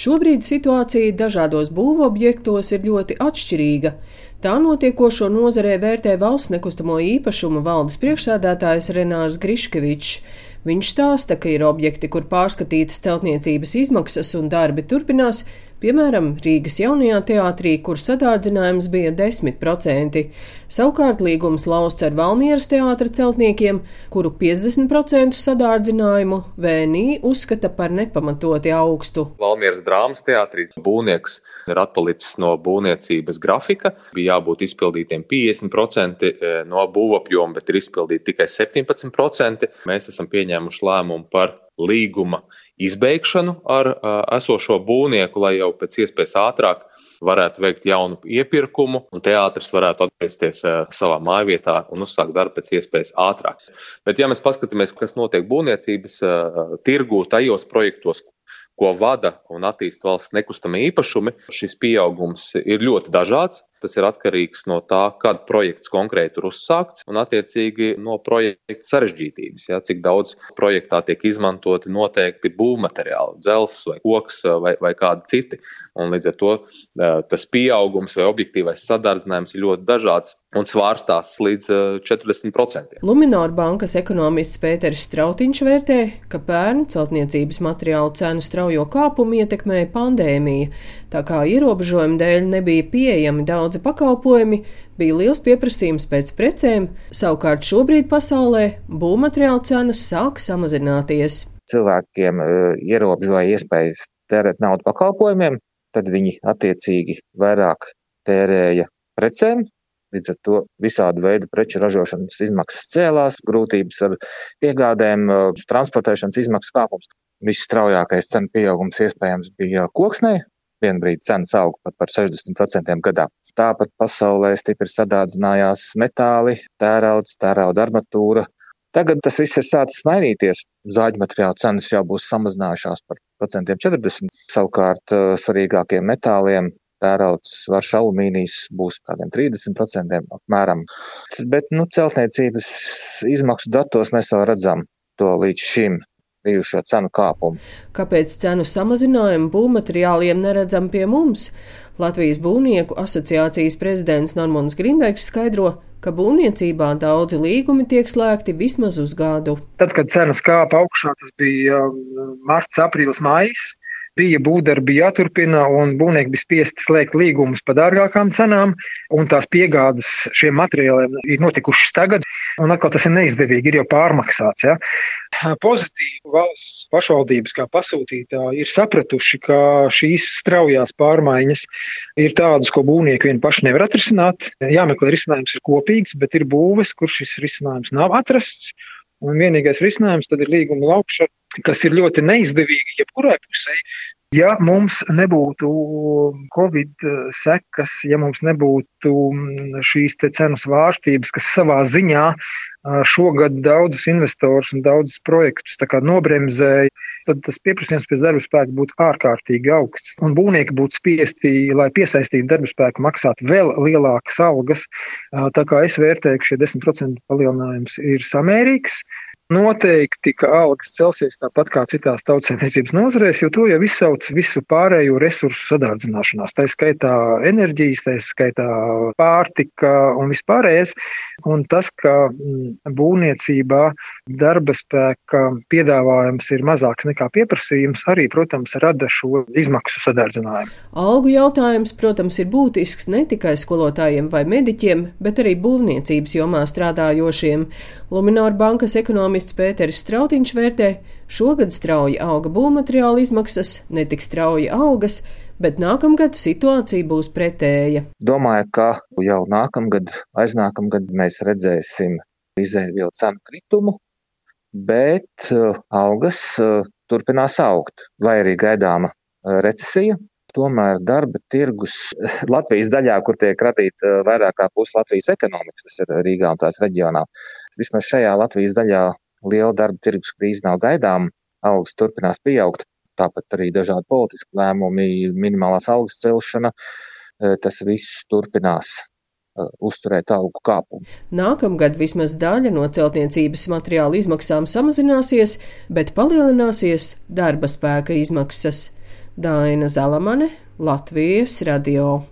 Šobrīd situācija dažādos būvobjektos ir ļoti atšķirīga. Tā notiekošo nozarē vērtē valsts nekustamo īpašumu valdes priekšsēdētājs Renārs Griškevičs. Viņš stāsta, ka ir objekti, kur pārskatītas celtniecības izmaksas un darbi turpinās, piemēram, Rīgas jaunajā teātrī, kur sadārdzinājums bija 10%. Savukārt līgums lausts ar Valmieras teātra celtniekiem, kuru 50% sadārdzinājumu VNI uzskata par nepamatoti augstu. Valmieras drāmas teātrī būvnieks ir atpalicis no būvniecības grafika. Bija jābūt izpildītiem 50% eh, no būvapjoma, bet ir izpildīti tikai 17%. Mēs esam pieņēmuši lēmumu par līguma izbeigšanu ar esošo būvnieku, lai jau pēc iespējas ātrāk varētu veikt jaunu iepirkumu, un teātris varētu atgriezties savā mājvietā un uzsākt darbu pēc iespējas ātrāk. Bet, ja mēs paskatāmies, kas notiek būvniecības tirgū, tajos projektos, ko vada un attīsta valsts nekustamie īpašumi, šis pieaugums ir ļoti dažāds. Tas ir atkarīgs no tā, kad projekts konkrēti ir uzsākts un, attiecīgi, no projekta sarežģītības. Ja, cik daudz projektā tiek izmantoti noteikti būvmateriāli, dzelzs vai koks vai, vai kādi citi. Un līdz ar to tas pieaugums vai objektīvais sadārdzinājums ir ļoti dažāds un svārstās līdz 40%. Luminor bankas ekonomists Pēters Strautiņš vērtē, ka pērn celtniecības materiālu cenu straujo kāpumu ietekmēja pandēmija, tā kā ierobežojumu dēļ nebija pieejami daudz daudzi pakalpojumi, bija liels pieprasījums pēc precēm, savukārt šobrīd pasaulē būvmateriālu cenas sāk samazināties. Cilvēkiem uh, ierobežoja iespējas tērēt naudu pakalpojumiem, tad viņi attiecīgi vairāk tērēja precēm, Līdz ar to visādi veidi preču ražošanas izmaksas cēlās, grūtības ar piegādēm, transportēšanas izmaksas kāpums. Visstraujākais cenu pieaugums iespējams bija koksnē, Vienu brīdi cenas auga pat par 60% gadā. Tāpat pasaulē stipri sadārdzinājās metāli, tērauds, tērauda armatūra. Tagad tas viss ir sācis mainīties. Zāģu materiālu cenas jau būs samazinājušās par procentiem 40. Savukārt eh, svarīgākiem metāliem tērauds, varš alumīnijas būs kādiem 30% apmēram. Bet, nu, celtniecības izmaksu datos mēs jau redzam to līdz šim bijušo cenu kāpumu. Kāpēc cenu samazinājumu būvmateriāliem neredzam pie mums? Latvijas būvnieku asociācijas prezidents Normons Grimbergs skaidro, ka būvniecībā daudzi līgumi tiek slēgti vismaz uz gadu. Tad, kad cenas kāpa augšā, tas bija um, marts, aprīlis, maijs bija būvdarbi jāturpina, un būvnieki bija spiesti slēgt līgumus par dārgākām cenām, un tās piegādes šiem materiāliem ir notikušas tagad, un atkal tas ir neizdevīgi, ir jau pārmaksāts. Ja? Pozitīvi valsts pašvaldības kā pasūtītāji ir sapratuši, ka šīs straujās pārmaiņas ir tādas, ko būvnieki vien paši nevar atrisināt. Jāmeklē risinājums ir kopīgs, bet ir būves, kur šis risinājums nav atrasts. Un vienīgais risinājums tad ir līguma laukšana, kas ir ļoti neizdevīgi jebkurai pusē. Ja mums nebūtu Covid sekas, ja mums nebūtu mm, šīs cenu svārstības, kas savā ziņā šogad daudzus investorus un daudzus projektus nobremzēja, tad tas pieprasījums pēc darba spēka būtu ārkārtīgi augsts. Un būvnieki būtu spiesti, lai piesaistītu darba spēku, maksāt vēl lielākas algas. Tā kā es vērtēju, ka šie 10% palielinājums ir samērīgs. Noteikti, ka algas celsies tāpat kā citās tautsēmniecības nozarēs, jo to jau izsauc visu pārējo resursu sadārdzināšanās. Tā skaitā enerģijas, tā skaitā pārtika un vispārējais. Un tas, ka mm, būvniecībā darba spēka piedāvājums ir mazāks nekā pieprasījums, arī, protams, rada šo izmaksu sadārdzinājumu. Algu jautājums, protams, ir būtisks ne tikai skolotājiem vai mediķiem, bet arī būvniecības jomā strādājošiem. Luminor bankas ekonomikas ekonomists Pēteris Strautiņš vērtē, šogad strauji auga būvmateriāla izmaksas, ne tik strauji augas, bet nākamgad situācija būs pretēja. Domāju, ka jau nākamgad, aiznākamgad mēs redzēsim izēvielu cenu kritumu, bet uh, algas uh, turpinās augt, vai arī gaidāma uh, recesija. Tomēr darba tirgus Latvijas daļā, kur tiek radīta vairāk kā pusi Latvijas ekonomikas, tas ir Rīgā un tās reģionā, vismaz šajā Latvijas daļā liela darba tirgus krīze nav gaidāma, algas turpinās pieaugt. Tāpat arī dažādi politiski lēmumi, minimālās algas celšana, e, tas viss turpinās e, uzturēt algu kāpumu. Nākamgad vismaz daļa no celtniecības materiāla izmaksām samazināsies, bet palielināsies darba spēka izmaksas. Daina Zalamane, Latvijas radio.